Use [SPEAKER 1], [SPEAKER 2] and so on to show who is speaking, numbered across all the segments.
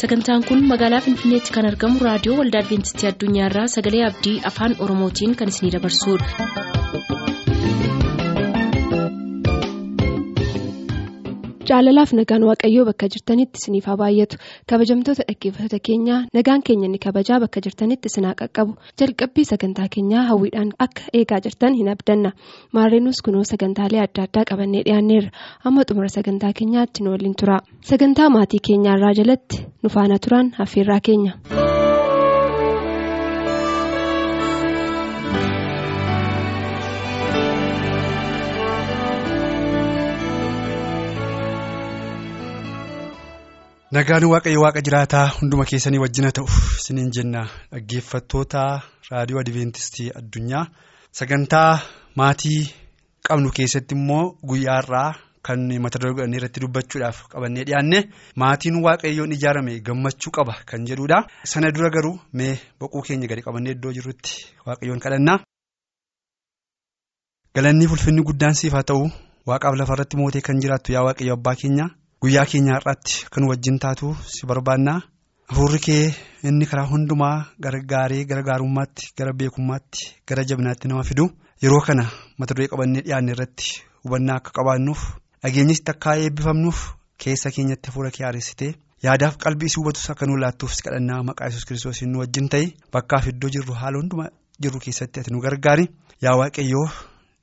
[SPEAKER 1] sagantaan kun magaalaa finfinneetti kan argamu raadiyoo waldaa adventistii addunyaarraa sagalee abdii afaan oromootiin kan isinidabarsudha.
[SPEAKER 2] Jaalalaaf nagaan waaqayyoo bakka jirtanitti isiniif haa baay'atu kabajamtoota dhaggeeffattoota keenyaa nagaan keenya inni kabajaa bakka jirtanitti isin haa qaqqabu. Jalqabbii sagantaa keenyaa hawwiidhaan akka eegaa jirtan hin abdanna. Maarreenus kunoo sagantaalee adda addaa qabannee dhiyaanneerra. Amma xumura sagantaa keenyaatti nu waliin tura. Sagantaa maatii keenyaarraa jalatti nu faana turan affeerraa keenya.
[SPEAKER 3] Nagaan waaqayyo waaqa jiraataa hunduma keessanii wajjina ta'u isiniin jenna dhaggeeffattoota raadiyoo adventistii addunyaa sagantaa maatii qabnu keessatti immoo guyyaarraa kan mata duree irratti dubbachuudhaaf qabannee dhiyaanne maatiin waaqayyoon ijaarame gammachuu qaba kan jedhudha sana dura garuu mee boquu keenya gadi qabannee iddoo jirrutti waaqayyoon kadhannaa. galannii ulfinni guddaan siif haa ta'u waaqaaf lafarratti mootee kan jiraattu yaa waaqayyo abbaa keenya. Guyyaa keenya har'aatti kan wajjin taatu si barbaannaa hafuurri kee inni karaa hundumaa gara gaarii gara beekummaatti gara jabinaatti nama fidu yeroo kana mata duree qabannee dhiyaanne irratti hubannaa akka qabaannuuf dhageenyis takkaa eebbifamnuuf keessa keenyatti hafuura kee haaressitee yaadaaf qalbii si hubatus akka nu si kadhannaa maqaa yesus kiristoos nu wajjin ta'e bakkaaf iddoo jirru haala hundumaa jirru keessatti ati nu gargaari. Yaa waaqayyoo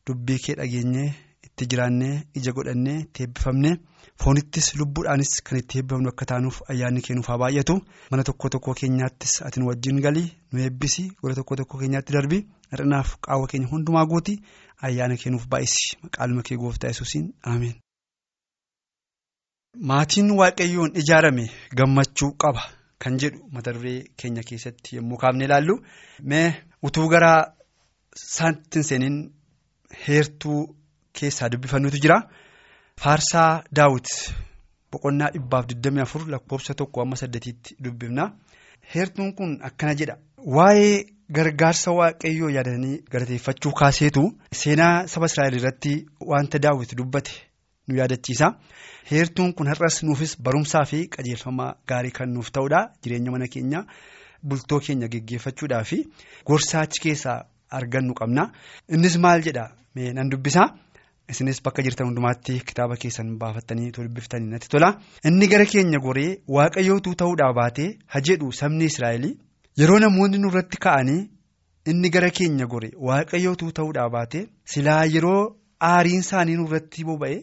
[SPEAKER 3] dubbii kee dhageenyee itti jiraannee ija godhannee itti eebbifamne. foonittis lubbuudhaanis kan itti eebbifamnu akka taanuuf ayyaanni kennuuf haa baay'atu mana tokko tokko keenyaattis ati nu wajjin galii nu eebbisi gola tokko tokko keenyaatti darbi hir'inaaf qaawwa keenya hundumaa guuti ayyaana kennuuf baay'isi maqaaluma kee gooftaa yesuusiin ameen. maatiin waaqayyoon ijaarame gammachuu qaba kan jedhu mata duree keenya keessatti yommuu kaafne ilaallu mee utuu gara saantiin seeniin heertuu keessaa dubbifannutu jira. Faarsaa daawit boqonnaa dhibbaaf 24 lakkoofsa tokko amma saddeetiitti dubbifna. Heertuun kun akkana jedha. Waa'ee gargaarsa waaqayyoo yaadanii galateeffachuu kaaseetu seenaa saba Israa'el irratti wanta daawit dubbate nu yaadachiisa. Heertuun kun har'as nuufis barumsaa fi qajeelfama gaarii kan nuuf ta'udha. Jireenya mana keenya bultoo keenya geggeeffachuudhaa fi gorsa achi keessaa argannu qabna. Innis maal jedha mee nan dubbisaa. Isinis bakka jirtan hundumaatti kitaaba keessan baafattanii dubbiftanii natti tola. Inni gara keenya goree waaqayyootu ta'uudhaa baatee ha jedhu sabni israa'el yeroo namoonni nurratti ka'anii inni gara keenya gore waaqayyootu ta'uudhaa baatee silaa yeroo aariin isaanii nurratti boba'e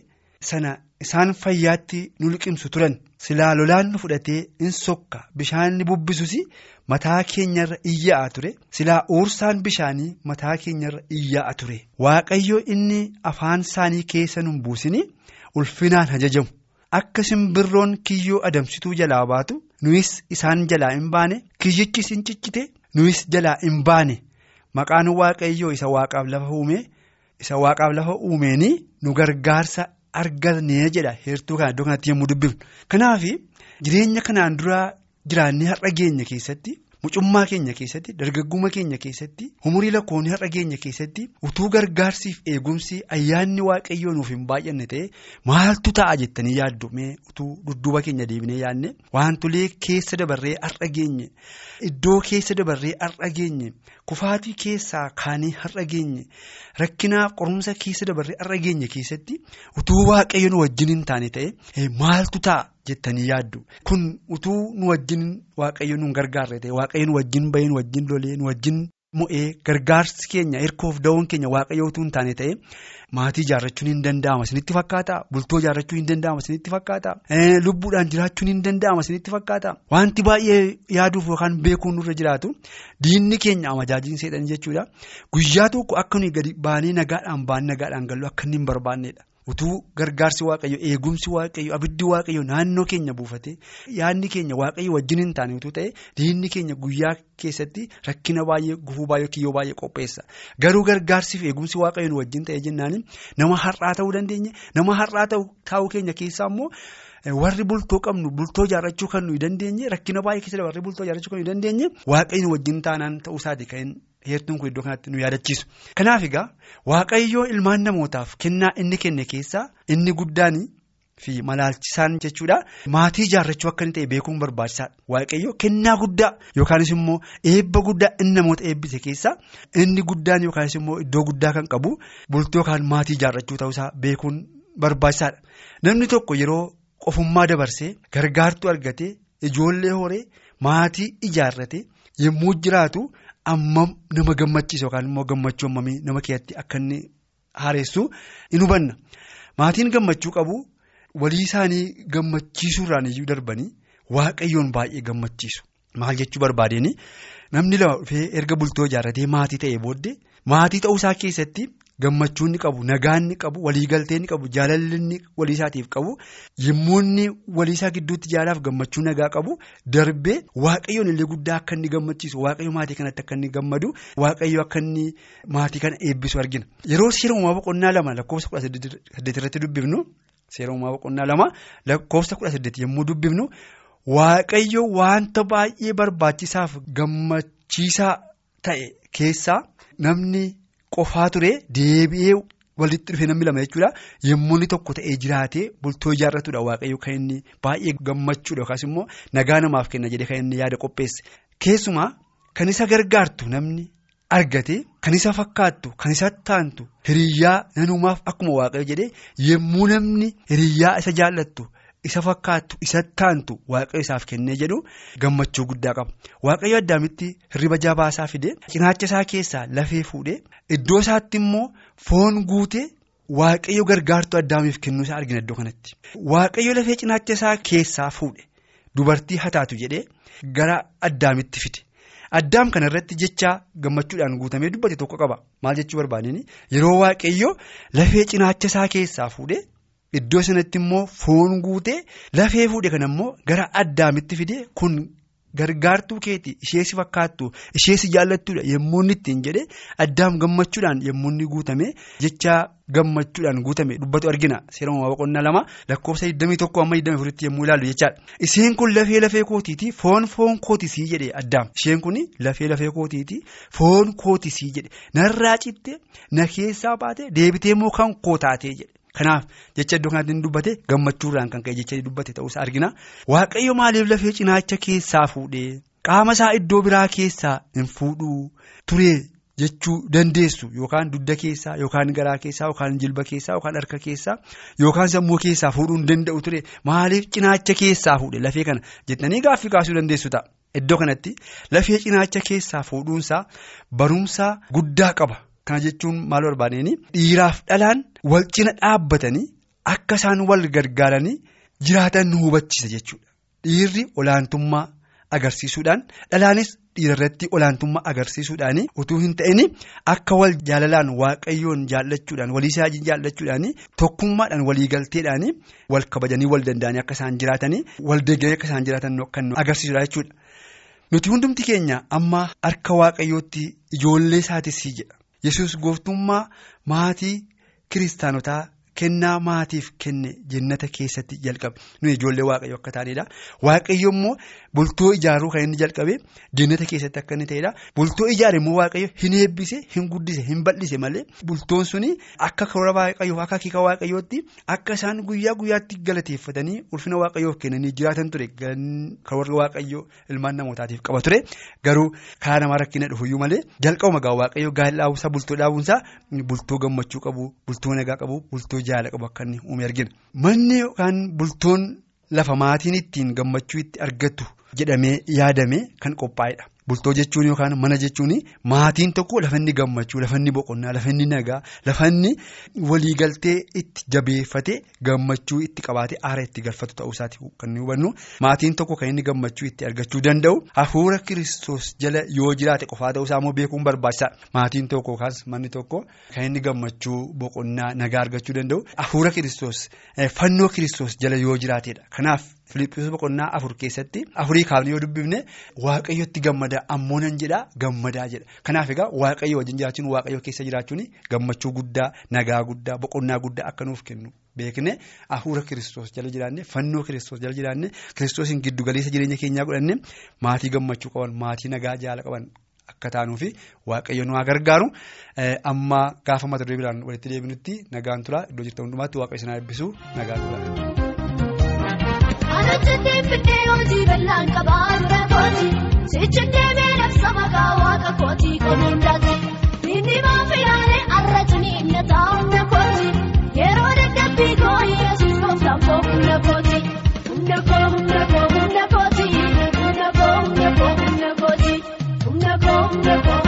[SPEAKER 3] sana isaan fayyaatti nu liqimsu turan. Silaa lolaan nu fudhatee in sokka. Bishaan ni bubbisus mataa keenyarra iyya'a ture. Silaa uursaan bishaanii mataa keenyarra iyya'a ture. Waaqayyo inni afaan isaanii keessa nun buusini ulfinaan hajajamu. Akka simbirroon kiyyoo adamsituu jalaa baatu nuyis isaan jalaa hin baane. Kiyyichis hin ciccite nuyis jalaa hin baane. Maqaan waaqayyoo isa waaqaaf lafa uume isa waaqaaf lafa uumeenii nu gargaarsa argannee jedha heertuu kana iddoo kanatti yommuu dubbifnu kanaaf jireenya kanaan duraa jiraannee har'a geenya keessatti. Mucummaa keenya keessatti dargaggummaa keenya keessatti umurii lakkoofni har'a geenya keessatti utuu gargaarsiif eegumsi ayyaanni waaqayyoo nuuf hin baay'anne ta'e maaltu ta'a jettanii yaaddu mee utuu dudduuba keenya deebinee yaadne wantolee keessa dabarree har'a geenye iddoo keessa dabarree har'a geenye kufaatii keessaa kaanii har'a geenye rakkinaaf qorumsa keessa dabarree har'a geenye keessatti utuu waaqayyo nu wajjin hin taane ta'e maaltu ta'a. Jettanii yaaddu. Kun utuu nu wajjin waaqayyo nu gargaarre ta'e waaqayyo nu wajjin bahee nu wajjin lolee nu wajjin mo'ee gargaarsi keenya hirkoof da'oon keenya waaqayyo utuu hin taane ta'e maatii ijaarrachuun hin danda'ama isinitti fakkaata. Bultoo ijaarrachuun hin danda'ama isinitti fakkaata. Lubbuudhaan jiraachuun hin danda'ama isinitti fakkaata. Wanti baay'ee yaaduuf yookaan beekuun nurra jiraatu diinni keenya amajaajiin seexanii jechuudha. Guyyaa tokko akka nuyi gadi baanee nagaadhaan baan nagaadhaan gallu akka inni hin barbaannedha. Utuu gargaarsi waaqayyo eegumsi waaqayyo abiddi waaqayyo naannoo keenya buufate yaadni keenya waaqayyo wajjin hin taane utuu ta'e diinni keenya guyyaa keessatti rakkina baay'ee gufuu baay'ee kiyyoo baay'ee qopheessa garuu gargaarsiif eegumsi waaqayyo wajjin ta'e jennaan nama har'aa ta'uu dandeenya nama har'aa ta'uu keenya keessaa immoo. warri bultoo qabnu bultoo ijaarrachuu kan nuyi dandeenye rakkina baay'ee keessatti warri bultoo ijaarrachuu kan nuyi dandeenye waaqayyo wajjin taanaan ta'uu isaati kan heertuun kun iddoo kanatti nu yaadachiisu. Kanaaf egaa waaqayyoo ilmaan namootaaf kennaa inni kenne keessaa inni guddaan fi malaalchisaan jechuudha. Maatii ijaarrachuu akka inni ta'e beekuun barbaachisaadha. Waaqayyo kennaa guddaa yookaanis immoo eebba guddaa inni namoota eebbise keessaa inni guddaan yookaanis immoo iddoo guddaa kan qabu bultoo yookaan maatii ijaarrachuu ta'uusaa beekuun barbaachisaadha. Namni tokko yeroo qofummaa dabarsee gargaartuu argatee ijoollee horee maatii ijaarrate yommuu jiraatu ammam nama gammachiisa yookaan immoo gammachuu ammamii nama keessatti akka inni haaressu in hubanna. Maatiin gammachuu qabu. walii isaanii gammachiisuurraan iyyuu darbanii waaqayyoon baay'ee gammachiisu maal jechuu barbaadeen namni lama dhufee erga bultoo ijaarratee maatii ta'ee booddee maatii ta'uusaa keessatti gammachuu inni qabu nagaan inni qabu waliigaltee inni qabu jaalalli inni walii isaatiif qabu yommuu inni walii isaa gidduutti jaalaaf gammachuu nagaa qabu darbee waaqayyoon illee guddaa akka inni gammachiisu waaqayyo maatii kanatti akka inni gammadu waaqayyo akka inni maatii kana eebbisu argina yeroo seera uumaa boqonnaa lama lakkoofsa kudha saddeet irratti dubbifnu. Seera uumaa boqonnaa lama lakkoofsa kudha saddeet yommuu dubbifnu waaqayyo wanta baay'ee barbaachisaaf gammachiisaa ta'e keessaa namni qofaa ture deebi'ee walitti dhufe namni lama jechuudha yommuu inni tokko ta'ee jiraatee bultoo ijaarratudha waaqayyo kan inni baay'ee gammachuudha yookaas immoo nagaa namaaf kenna jedhee kan inni yaada qopheesse keessumaa kan isa gargaartu namni. argate kan isa fakkaattu kan isa taantu hiriyyaa nanumaaf akkuma waaqayyo jedhee yommuu namni hiriyyaa isa jaallattu isa fakkaattu isa taantu waaqayyo isaaf kennee jedhu gammachuu guddaa qaba. Waaqayyo addaamitti hirriba jabaasaa fide cinaacha isaa keessaa lafee fuudhee iddoo isaatti immoo foon guutee waaqayyo gargaartuu addaamiif kennuusaa argina iddoo kanatti. Waaqayyo lafee cinaacha isaa keessaa fuudhe dubartii hataatu jedhee gara addaamitti fide. Addaam kana irratti jecha gammachuudhaan guutamee dubbate tokko qaba. Maal jechuu barbaadeen yeroo waaqayyo lafee cinaacha isaa keessaa fuudhee iddoo sanatti immoo foon guutee lafee fuudhe kana immoo gara addaamitti fide kun gargaartuu keeti ishee si fakkaattu ishee si jaallattuudha yommuu inni ittiin jedhe addaam gammachuudhaan yommuu inni guutame jecha gammachuudhaan guutame dubbatu argina seera uumaa boqonnaa lama lakkoofsa 21 amma 24tti yommuu ilaallu jechaadha. Isheen kun lafee lafee kootiiti foon foon kootisii jedhe addaam isheen kun lafee lafee kootiiti foon kootisii jedhe narraa citte na keessaa baate deebitee immoo kan koo taatee jedhe. Kanaaf jecha iddoo kanatti inni dubbate gammachuurraan kan ka'e jecha dubbate ta'uusaa argina. Waaqayyo maaliif lafee cinaacha keessaa fuudhee qaama isaa iddoo biraa keessaa hin fuudhuu turee jechuu dandeessu yookaan dugda keessaa yookaan garaa keessaa yookaan jilba keessaa yookaan harka keessaa yookaan sammuu keessaa fuudhuu hin danda'u ture maaliif cinaacha keessaa fuudhe lafee kana jettanii gaaffii kaasuu dandeessu ta'a. Iddoo kanatti lafee cinaacha keessaa fuudhuunsaa barumsa guddaa qaba. Kana jechuun maal barbaadeen dhiiraaf dhalaan wal cina dhaabbatanii akka isaan wal gargaaranii jiraatan nu hubachiisa jechuudha. Dhiirri olaantummaa agarsiisuudhaan dhalaanis dhiira irratti olaantummaa agarsiisuudhaan utuu hin ta'in akka wal jaalalaan waaqayyoon jaallachuudhaan walii isaa jaallachuudhaan tokkummaadhaan waliigalteedhaan wal kabajanii wal danda'anii akka isaan jiraatanii wal deeggaranii akka isaan jiraatan kan agarsiisudha jechuudha. Nuti hundumti keenya amma harka waaqayyootti ijoollee isaatis jedha. Yesus gooftummaa maatii kiristaanotaa kennaa maatiif kenne jennata keessatti jalqabe. Nuyi ijoollee waaqayyo akka taanedha waaqayyo immoo bultoo ijaaruu kan inni jalqabe jennata keessatti akka inni ta'edha bultoo ijaare immoo waaqayyo hin eebbise hin guddise hin bal'ise malee bultoon suni akka karoora waaqayyoof akka kiika waaqayyootti akka isaan guyyaa guyyaatti galateeffatanii ulfina waaqayyoof kennanii jiraatan ture. Karoora waaqayyoo ilmaan namootaatiif qaba ture. Garuu karaa namaa rakkina dhufuyyuu malee jalqabuma gaa waaqayyo gaa'ela dhaabumsaa bultoo dhaabuunsaa bultoo gammachuu qabu bultoo nagaa qabu bultoo jaala qabu akka inni uume argina. Manni yookaan bultoon lafa maatiin ittiin gammachuu itti argatu jedhamee yaadame kan qophaa'edha. Bultoo jechuun yookaan mana jechuun maatiin tokko lafa inni gammachuu lafa inni boqonnaa lafa inni nagaa lafa inni waliigaltee itti jabeeffate gammachuu itti qabaate aara itti galfatu ta'uu isaati kan hubannu maatiin tokko kan inni gammachuu itti argachuu danda'u hafuura kiristoos jala yoo jiraate qofaa ta'uu isaa immoo beekuun barbaachisaadha. Maatiin tokko yookaas manni tokko kan inni gammachuu boqonnaa nagaa argachuu danda'u hafuura kiristoos fannoo kiristoos jala yoo jiraatedha. Kanaaf. Filiippiis boqonnaa afur keessatti afurii kaafnee yoo dubbifne waaqayyotti gammada ammoo nan jedhaa gammadaa jedha kanaaf egaa waaqayyo wajjin jiraachuun waaqayyo keessa jiraachuun gammachuu guddaa nagaa guddaa boqonnaa guddaa akka nuuf kennu beekne hafuura kiristoos jala jiraanne fannoo kiristoos jala jiraanne kiristoosiin giddu galeessa jireenya keenyaa godhanne maatii gammachuu qaban maatii nagaa jaala qaban. Akka taanuufi waaqayyo nu haa gargaaru amma gaafa mata duree biraan walitti deebinutti nagaan tura iddoo jirtan hundumaatti waaqayyo sana eebbisu nagaan tura.
[SPEAKER 4] Hojjatee fidee hojii bal'aan qabaa dura kooti. Sichitee beelabsa maqaa waaqa kooti komuun daakki. Inni maafi yaalee arra cimii na taa'umna kooti. Yeroo dadhabbii kooyi yesuus gooftaan koo humna kooti. Humna koo humna koo humna kooti. Humna koo humna koo humna kooti. Humna koo humna koo.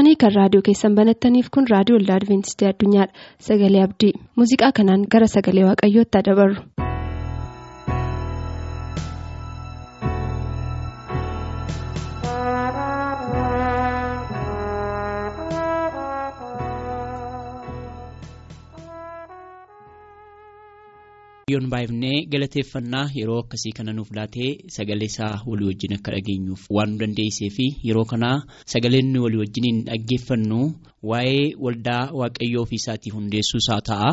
[SPEAKER 2] Dhaggeeffatanii kan raadiyoo keessan banattaniif kun raadiyoo Olda Adibeentistii Addunyaadha. Sagalee Abdii. Muuziqaa kanaan gara sagalee Waaqayyootti dabarru.
[SPEAKER 5] Yoon baay'ifnee galateeffannaa yeroo akkasii kana nuuf laatee sagalee isaa walii wajjin akka dhageenyuuf waan nu dandeessee fi yeroo kanaa sagaleen walii wajjiniin dhaggeeffannu waa'ee waldaa waaqayyoo ofii isaatii hundeessuu isaa ta'a.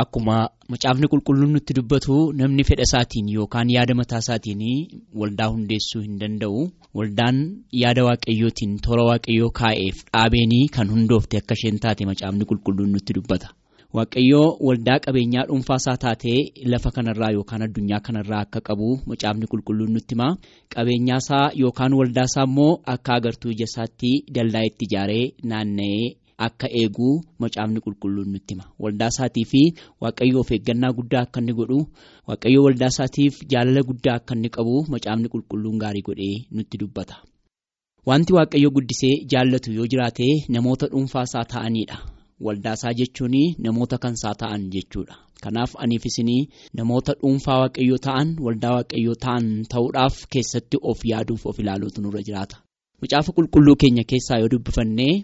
[SPEAKER 5] Akkuma macaafni qulqulluun nutti dubbatu namni fedha isaatiin yookaan yaada mataa isaatiin waldaa hundeessuu hin danda'u. Waldaan yaada waaqayyootiin toora waaqayyoo kaa'eef dhaabeenii kan hundoofte akka isheen taate macaafni qulqulluun nutti dubbata. Waaqayyoo waldaa qabeenyaa dhuunfaasaa taatee lafa kanarraa yookaan addunyaa kanarraa akka qabu macaafni qulqulluun nutti hima. Qabeenyaasaa yookaan waldaasaa immoo akka agartuu ija isaatti dallaa itti ijaaree naanna'ee. Akka eeguu macaafni qulqulluun nutti hima. Waldaa isaatii fi waaqayyo of eeggannaa guddaa akka inni godhu waaqayyo waldaa isaatiif jaalala guddaa akka inni qabu macaafni qulqulluun gaarii godhee nutti dubbata. Wanti waaqayyo guddisee jaallatu yoo jiraate namoota dhuunfaasaa ta'anidha. Waldaasaa jechuun namoota kansaa ta'an jechuudha. Kanaaf aniif isinii namoota dhuunfaa waaqayyoo ta'an waldaa waaqayyoo ta'an ta'uudhaaf keessatti of yaaduuf of ilaaluutu nurra jiraata. Macaafa qulqulluu keenya keessaa yoo dubbifannee.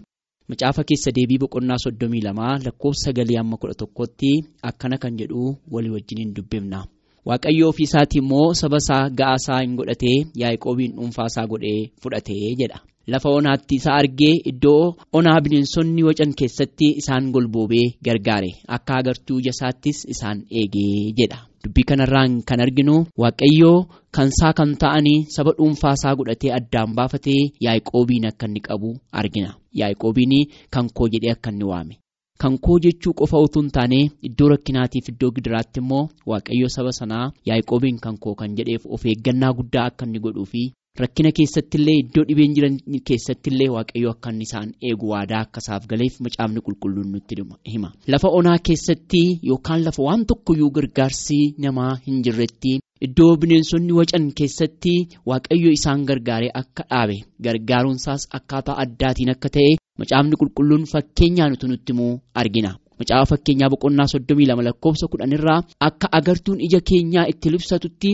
[SPEAKER 5] Macaafa keessa deebii boqonnaa soddomii lamaa lakkoofsa sagalii amma kudha tokkotti akkana kan jedhu walii wajjin hin dubbifna. Waaqayyo ofii isaatii immoo saba isaa ga'aa isaa hin godhatee yaa'qoobiin dhuunfaa isaa godhee fudhatee jedha. Lafa onaatti isa argee iddoo onaa bineensonni wacan keessatti isaan golboobee gargaare akka agartuu ija isaattis isaan eegee jedha. Dubbii kanarraan kan arginu waaqayyoo kansaa kan ta'anii saba dhuunfaasaa godhatee addaan baafatee yaa'qoobiin akka inni qabu argina. Yaa'qoobiin kan koo jedhee akka inni waame. Kan koo jechuu qofa utuu hin taane iddoo rakkinaatiif iddoo gidiraatti immoo waaqayyo saba sanaa yaa'qoobiin kan koo kan jedheef of eeggannaa guddaa akka inni godhuu fi rakkina keessattillee iddoo dhibeen jiran keessattillee waaqayyo akka inni isaan eegu waadaa akka isaaf galeef macaafni qulqulluun nutti hima. Lafa onaa keessatti yookaan lafa waan tokkoyyuu gargaarsi namaa hin jirretti. Iddoo bineensonni wacan keessatti waaqayyo isaan gargaaree akka dhaabe gargaaruunsaas akkaataa addaatiin akka ta'e macaafni qulqulluun fakkeenyaan utuu nutti himuu argina. Macaafa fakkeenyaa boqonnaa soddomii lama lakkoofsa kudhanirraa akka agartuun ija keenyaa itti libsatutti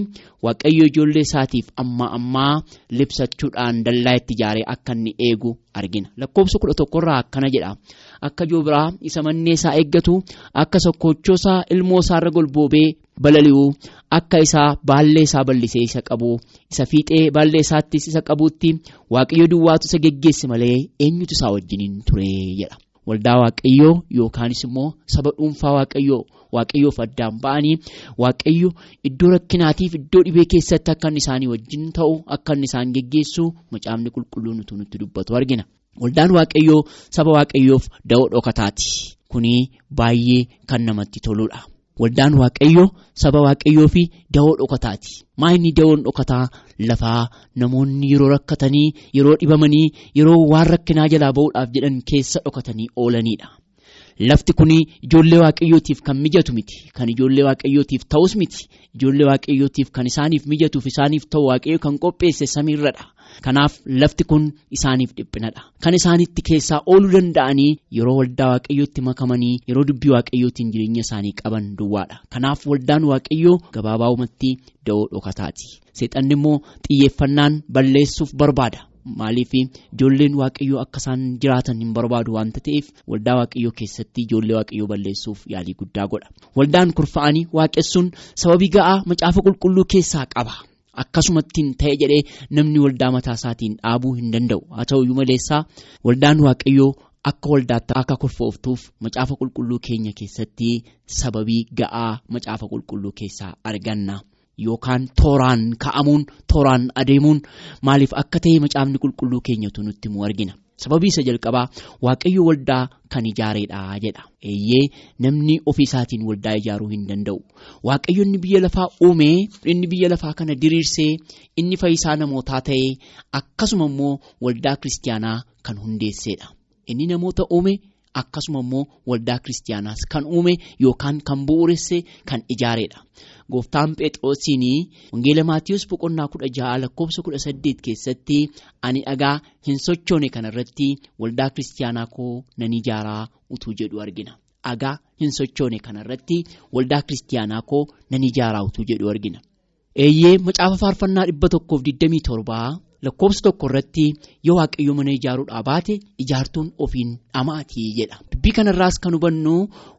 [SPEAKER 5] waaqayyo ijoollee isaatiif amma ammaa libsachuudhaan dallaa itti ijaaree akka inni eegu argina. Lakkoofsa kudha tokkorraa akkana jedha. Akka joobiraa isa mannee isaa eeggatu akka sokkoochoosaa ilmoo isaarra golboobee balali'u akka isaa baallee isaa bal'isee isa qabu isa fiixee baallee isaattis isa qabuutti waaqayyo duwwaatu isa geggeesse malee eenyutu isaa wajjiniin ture jedha. Waldaa waaqayyoo yookaanis immoo saba dhuunfaa waaqayyoo waaqayyoof addaan ba'anii waaqayyo iddoo rakkinaatiif iddoo dhibee keessatti akka inni isaanii wajjin ta'u akka inni isaan geggeessu macaafni qulqulluun utuu nutti dubbatu argina. Waldaan waaqayyoo saba waaqayyoof da'oo dhokataati. Kuni baay'ee kan namatti toludha. Waldaan waaqayyoo saba waaqayyoo fi da'oo dhokataati. Maa inni da'oon dhokataa lafaa namoonni yeroo rakkatanii yeroo dhibamanii yeroo waan rakkinaa jalaa ba'uudhaaf jedhan keessa dhokatanii oolanidha. Lafti kun ijoollee waaqayyootiif kan mijatu miti. Kan ijoollee waaqayyootiif ta'us miti. Ijoollee waaqayyootiif kan isaaniif mijatuuf isaaniif ta'u waaqayyo kan qopheesse samiirradha. Kanaaf lafti kun isaaniif dhiphinadha. Kan isaanitti keessaa ooluu danda'anii yeroo waldaa waaqayyootti makamanii yeroo dubbii waaqayyootiin jireenya isaanii qaban duwwaadha. Kanaaf waldaan waaqayyoo gabaabaa'umatti da'oo dhokataati. Seexanni immoo xiyyeeffannaan balleessuuf barbaada. Maaliif ijoolleen waaqayyoo akka isaan jiraatan hin barbaadu waanta ta'eef waldaa waaqayyoo keessatti ijoollee waaqayyoo balleessuuf yaalii guddaa godha. Waldaan kurfa'anii waaqessuun sababii ga'aa macaafa qulqulluu keessaa qaba. Akkasumattiin ta'e jedhee namni waldaa mataa isaatiin dhaabuu hin danda'u. Haa ta'uyyuu maleessaa waldaan waaqayyoo akka waldaatti akka kurfooftuuf macaafa qulqulluu keenya keessatti sababii ga'aa macaafa qulqulluu keessaa arganna. Yookaan tooraan ka'amuun tooraan adeemuun maaliif akka ta'e macaafni qulqulluu keenyatu nutti himu argina. Sababii isa jalqabaa waaqayyo waldaa kan ijaareedha jedha. Eeyyee namni ofii isaatiin waldaa ijaaruu hin danda'u. Waaqayyo inni biyya lafaa uumee inni biyya lafaa kana diriirsee inni fayyisaa namootaa ta'ee akkasuma immoo waldaa kiristaanaa kan hundeessedha. Inni namoota uume akkasuma immoo waldaa kiristaanaas kan uume yookaan kan bu'uuresse kan ijaareedha. Gooftaan Phexroosiin Wangeela Maatiyus boqonnaa kudha ja'a lakkoofsa kudha saddeet keessatti ani dhagaa hin sochoone kanarratti waldaa kiristaanaa koo nan ijaaraa utuu jedhu argina. Dhagaa hin sochoone kanarratti waldaa kiristaanaa koo nan ijaaraa utuu jedhu argina. Eeyyee macaafa faarfannaa dhibba tokkoof digdamii torbaa lakkoofsa tokko irratti yoo waaqayyo mana ijaaruudhaa baate ijaartuun ofiin dhamaatii jedha. Dubbii kanarraas kan hubannu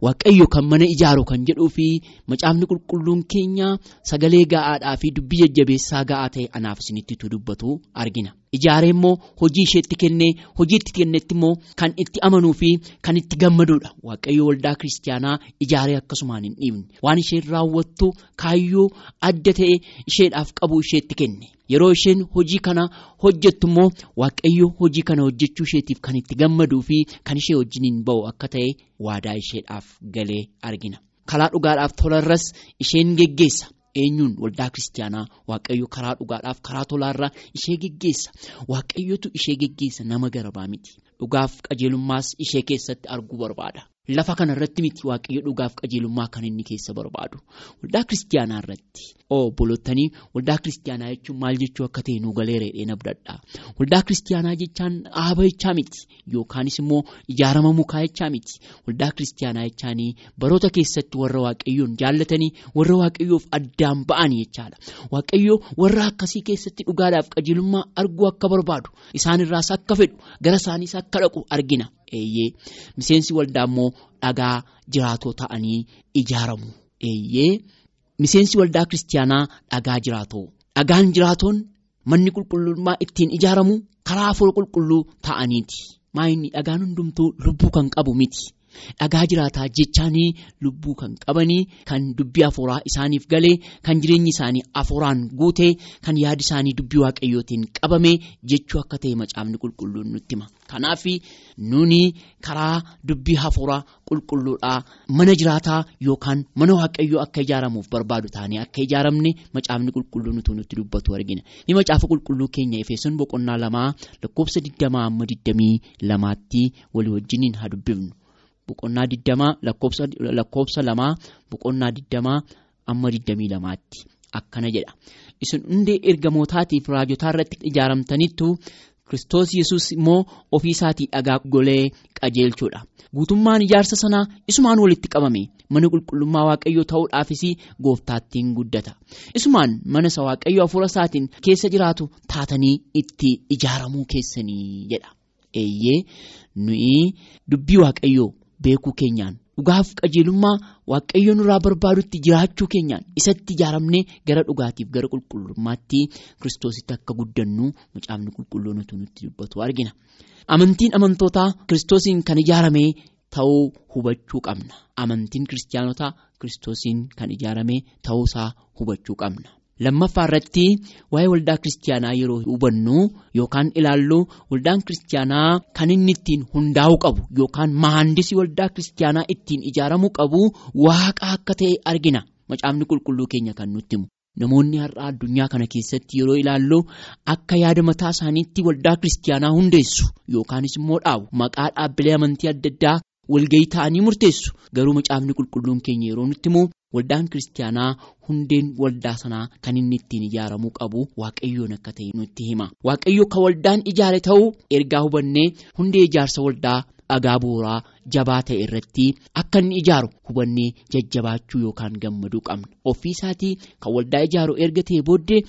[SPEAKER 5] waaqayyo kan mana ijaaru kan jedhuu fi macaafni qulqulluun keenya sagalee ga'aadhaa fi dubbii jajjabeessaa ga'aa ta'e anaaf isinitti dubbatu argina. Ijaaree immoo hojii isheetti kennee hojii itti kennetti immoo kan itti amanuu fi kan itti gammaduudha. Waaqayyo waldaa kiristaanaa ijaaree akkasumaan hin dhiibne waan isheen raawwattu kaayyoo adda ta'e isheedhaaf qabu isheetti kenne. Yeroo isheen hojii kana hojjettu immoo waaqayyo hojii kana hojjechuu isheetiif kan itti gammaduu fi kan ishee wajjiniin ba'u akka ta'e waadaa isheedhaaf galee argina. Karaa dhugaadhaaf tolarras isheen geggeessa. eenyuun waldaa kiristaanaa waaqayyo karaa dhugaadhaaf karaa tolaarraa ishee geggeessa waaqayyotu ishee geggeessa nama garabaa miti dhugaaf qajeelummaas ishee keessatti arguu barbaada. Lafa kana irratti miti waaqayyo dhugaaf qajeelummaa kan inni keessa barbaadu. Waldaa kiristaanaa irratti obbolootanii waldaa kiristaanaa jechuun maal jechuu akka ta'e nu galee reedhee nabdadha waldaa kiristaanaa jechaan dhaaba jechaa miti yookaanis immoo ijaarama mukaa jechaa miti. Waldaa kiristaanaa jechaanii baroota keessatti warra waaqayyoon jaallatanii warra waaqayyoof addaan ba'anii jechaadha. Waaqayyoo warra akkasii keessatti dhugaadhaaf qajeelummaa arguu akka barbaadu. Isaanirraas akka fedhu gara isaaniis akka dhaqu argina. Eeyyee miseensi waldaa immoo dhagaa jiraatoo ta'anii ijaaramu eeyyee. Miseensi waldaa kiristaanaa dhagaa jiraatoo dhagaan jiraatoon manni qulqullummaa ittiin ijaaramu karaa hafuura qulqulluu ta'aniiti maayinni dhagaan hundumtuu lubbuu kan qabu miti dhagaa jiraataa jechaanii lubbuu kan qabanii kan dubbii hafuuraa isaaniif galee kan jireenyi isaanii hafuuraan guutee kan yaadi isaanii dubbii waaqayyootiin qabame jechuu akka ta'e macaafni qulqulluun nutti hima kanaaf nuni karaa dubbii hafuuraa qulqulluudhaa mana jiraataa yookaan mana waaqayyoo akka ijaaramuuf barbaadu taanii akka ijaaramne macaafni qulqulluu nutti dubbatu argina ni macaafa qulqulluu keenya efesoon boqonnaa lamaa lakkoofsa 20 amma 22tti walii wajjiniin haa dubbifnu. Boqonnaa digdamaa lakkoofsa lamaa boqonnaa digdamaa amma digdamii lamaatti. Akkana jedha. Isin hundee ergamootaatiif raajotaa irratti ijaaramtanittu Kiristoos yesus immoo ofii isaatii dhagaa golee qajeelchuudha. Guutummaan ijaarsa sanaa isumaan walitti qabame mana qulqullummaa waaqayyoo ta'uudhaafis gooftaattiin guddata. Isumaan mana isa waaqayyoo hafuura isaatiin keessa jiraatu taatanii itti ijaaramuu keessanii jedha. Eeyyee nuyi dubbii waaqayyoo. Beekuu keenyaan. Dhugaaf qajeelummaa waaqayyoon irraa barbaadutti jiraachuu keenyaan isatti ijaaramnee gara dhugaatiif gara qulqullummaatti kiristoositti akka guddannu macaafni qulqulluu nuti nutti dubbatu argina. Amantiin amantootaa kiristoosiin kan ijaarame ta'uu hubachuu qabna. Amantiin kiristaanotaa kiristoosiin kan ijaarame ta'uusaa hubachuu qabna. Lammaffaa irratti waa'ee waldaa kiristaanaa yeroo hubannu yookaan ilaallu waldaan kiristaanaa kan inni ittiin hundaa'uu qabu yookaan mahandisii waldaa kiristaanaa ittiin ijaaramuu qabu waaqa akka ta'e argina macaafni qulqulluu keenya kan nutti himu. Namoonni har'a addunyaa kana keessatti yeroo ilaallu akka yaada mataa isaaniitti waldaa kiristaanaa hundeessu yookaanis immoo dhaabu maqaa dhaabbilee amantii adda addaa walgahii ta'anii murteessu garuu macaafni qulqulluun keenya yeroo nutti himu. Waldaan kiristaanaa hundeen waldaa sanaa kan inni ittiin ijaaramuu qabu waaqayyoon akka ta'e nutti hima. Waaqayyo kan waldaan ijaare ta'uu ergaa hubannee hundee ijaarsa waldaa dhagaa bu'uuraa jabaa ta'e irratti akka inni ijaaru hubannee jajjabaachuu yookaan gammaduu qabna. Ofii isaatii kan waldaa ijaaru erga ta'e booddee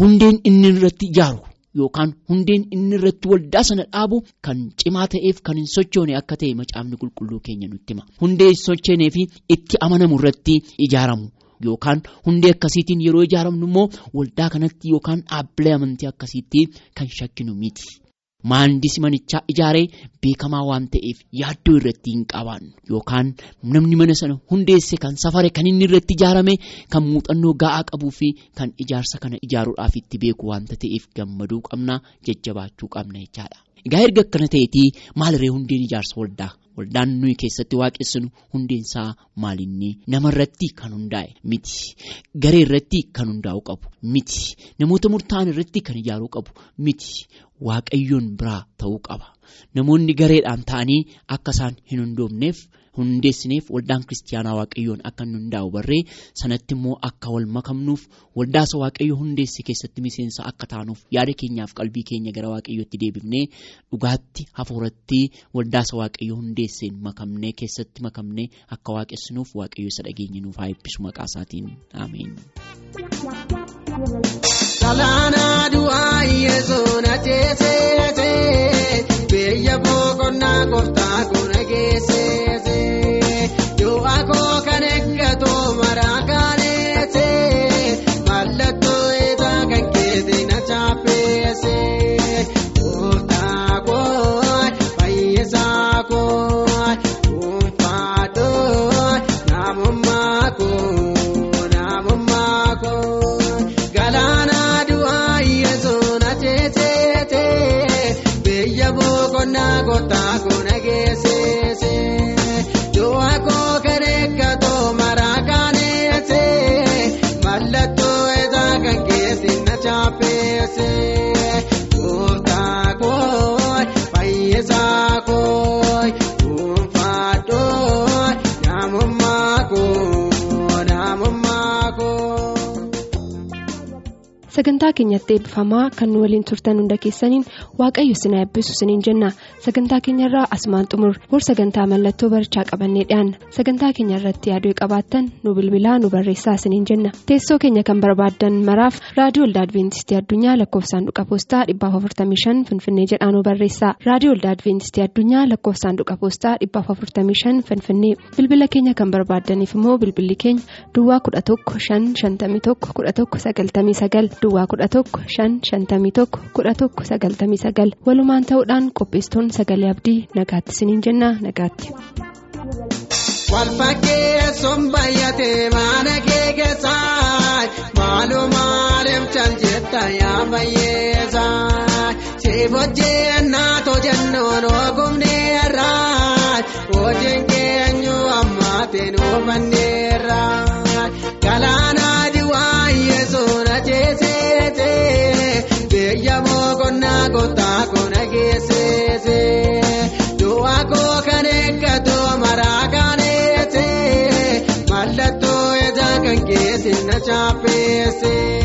[SPEAKER 5] hundeen inni irratti ijaaru. Yookaan hundeen inni irratti waldaa sana dhaabu kan cimaa ta'eef kan hin sochoone akka ta'e macaafni qulqulluu keenya nutti hima. Hundee hin sochoonee fi itti amanamu irratti ijaaramu yookaan hundee akkasiitiin yeroo ijaaramnu immoo waldaa kanatti yookaan dhaabbilee amantii akkasiitti kan shakkinu miti. Maandisi manichaa ijaaree beekamaa waan ta'eef yaaddoo irratti hin qabaannu yookaan namni mana sana hundeesse kan safare kan inni irratti ijaarame kan muuxannoo ga'aa qabuu fi kan ijaarsa kana ijaaruudhaaf itti beeku waanta ta'eef gammaduu qabna jajjabaachuu qabna jechaadha. Egaa erga akkana ta'eetii maalirree hundeen ijaarsa waldaa? Waldaan nuyi keessatti waaqessinu hundeensaa maalinni namarratti kan hundaa'e miti. Garee irratti kan hundaa'uu qabu miti. Namoota murtaa'an irratti kan ijaaruu qabu miti. Waaqayyoon biraa ta'uu qaba. Namoonni gareedhaan ta'anii akka isaan hin hundoofneef hundeessineef waldaan kiristaanaa waaqayyoon akka nu hundaa'u barree sanatti immoo akka wal makamnuuf waldaasa waaqayyo hundeessi keessatti miseensa akka taanuuf yaada keenyaaf qalbii keenya gara waaqayyootti deebifnee dhugaatti hafuuratti waldaasa waaqayyo hundeesseen makamnee keessatti makamnee akka waaqessunuuf waaqayyo isa dhageenyinuuf haa eebbisu maqaa isaatiin ameen.
[SPEAKER 6] Salaanaa du'aa yesuun ateesee biyya boqonnaa kooftaa.
[SPEAKER 2] Sagantaa keenyatti eebbifamaa kan nu waliin turtan hunda keessaniin waaqayyo isin eebbisu isiniin jenna. Sagantaa keenyarraa asumaan xumur bor sagantaa mallattoo barichaa qabannee dhiyaanna. Sagantaa keenya irratti yaaduu qabaattan nu bilbilaa nu barreessaa isiniin jenna. Teessoo keenya kan barbaaddan maraaf raadiyoo waldaa adventistii addunyaa lakkoofsaanduqa poostaa 455 finfinnee jedhaa nu barreessaa. Raadiyoo waldaa adventistii addunyaa lakkoofsaanduqa poostaa 455 finfinnee bilbila keenya kan barbaaddaniif immoo bilbilli keenya duwwaa 11 551 11 99 duwwaa 11 551 11 99 walumaan ta'uudhaan qopheessitoonni sagalee abdii nagaatti isiniin jenna nagaatti.
[SPEAKER 6] Walfakkeessuun baay'atee mana kee keessaa maaloo maaliif cal jetta yaa bayyeessaa siif hojjennaa tojannoon ogumneerraa hojiin keenyu ammaatiin hubanneerraa kaaneesse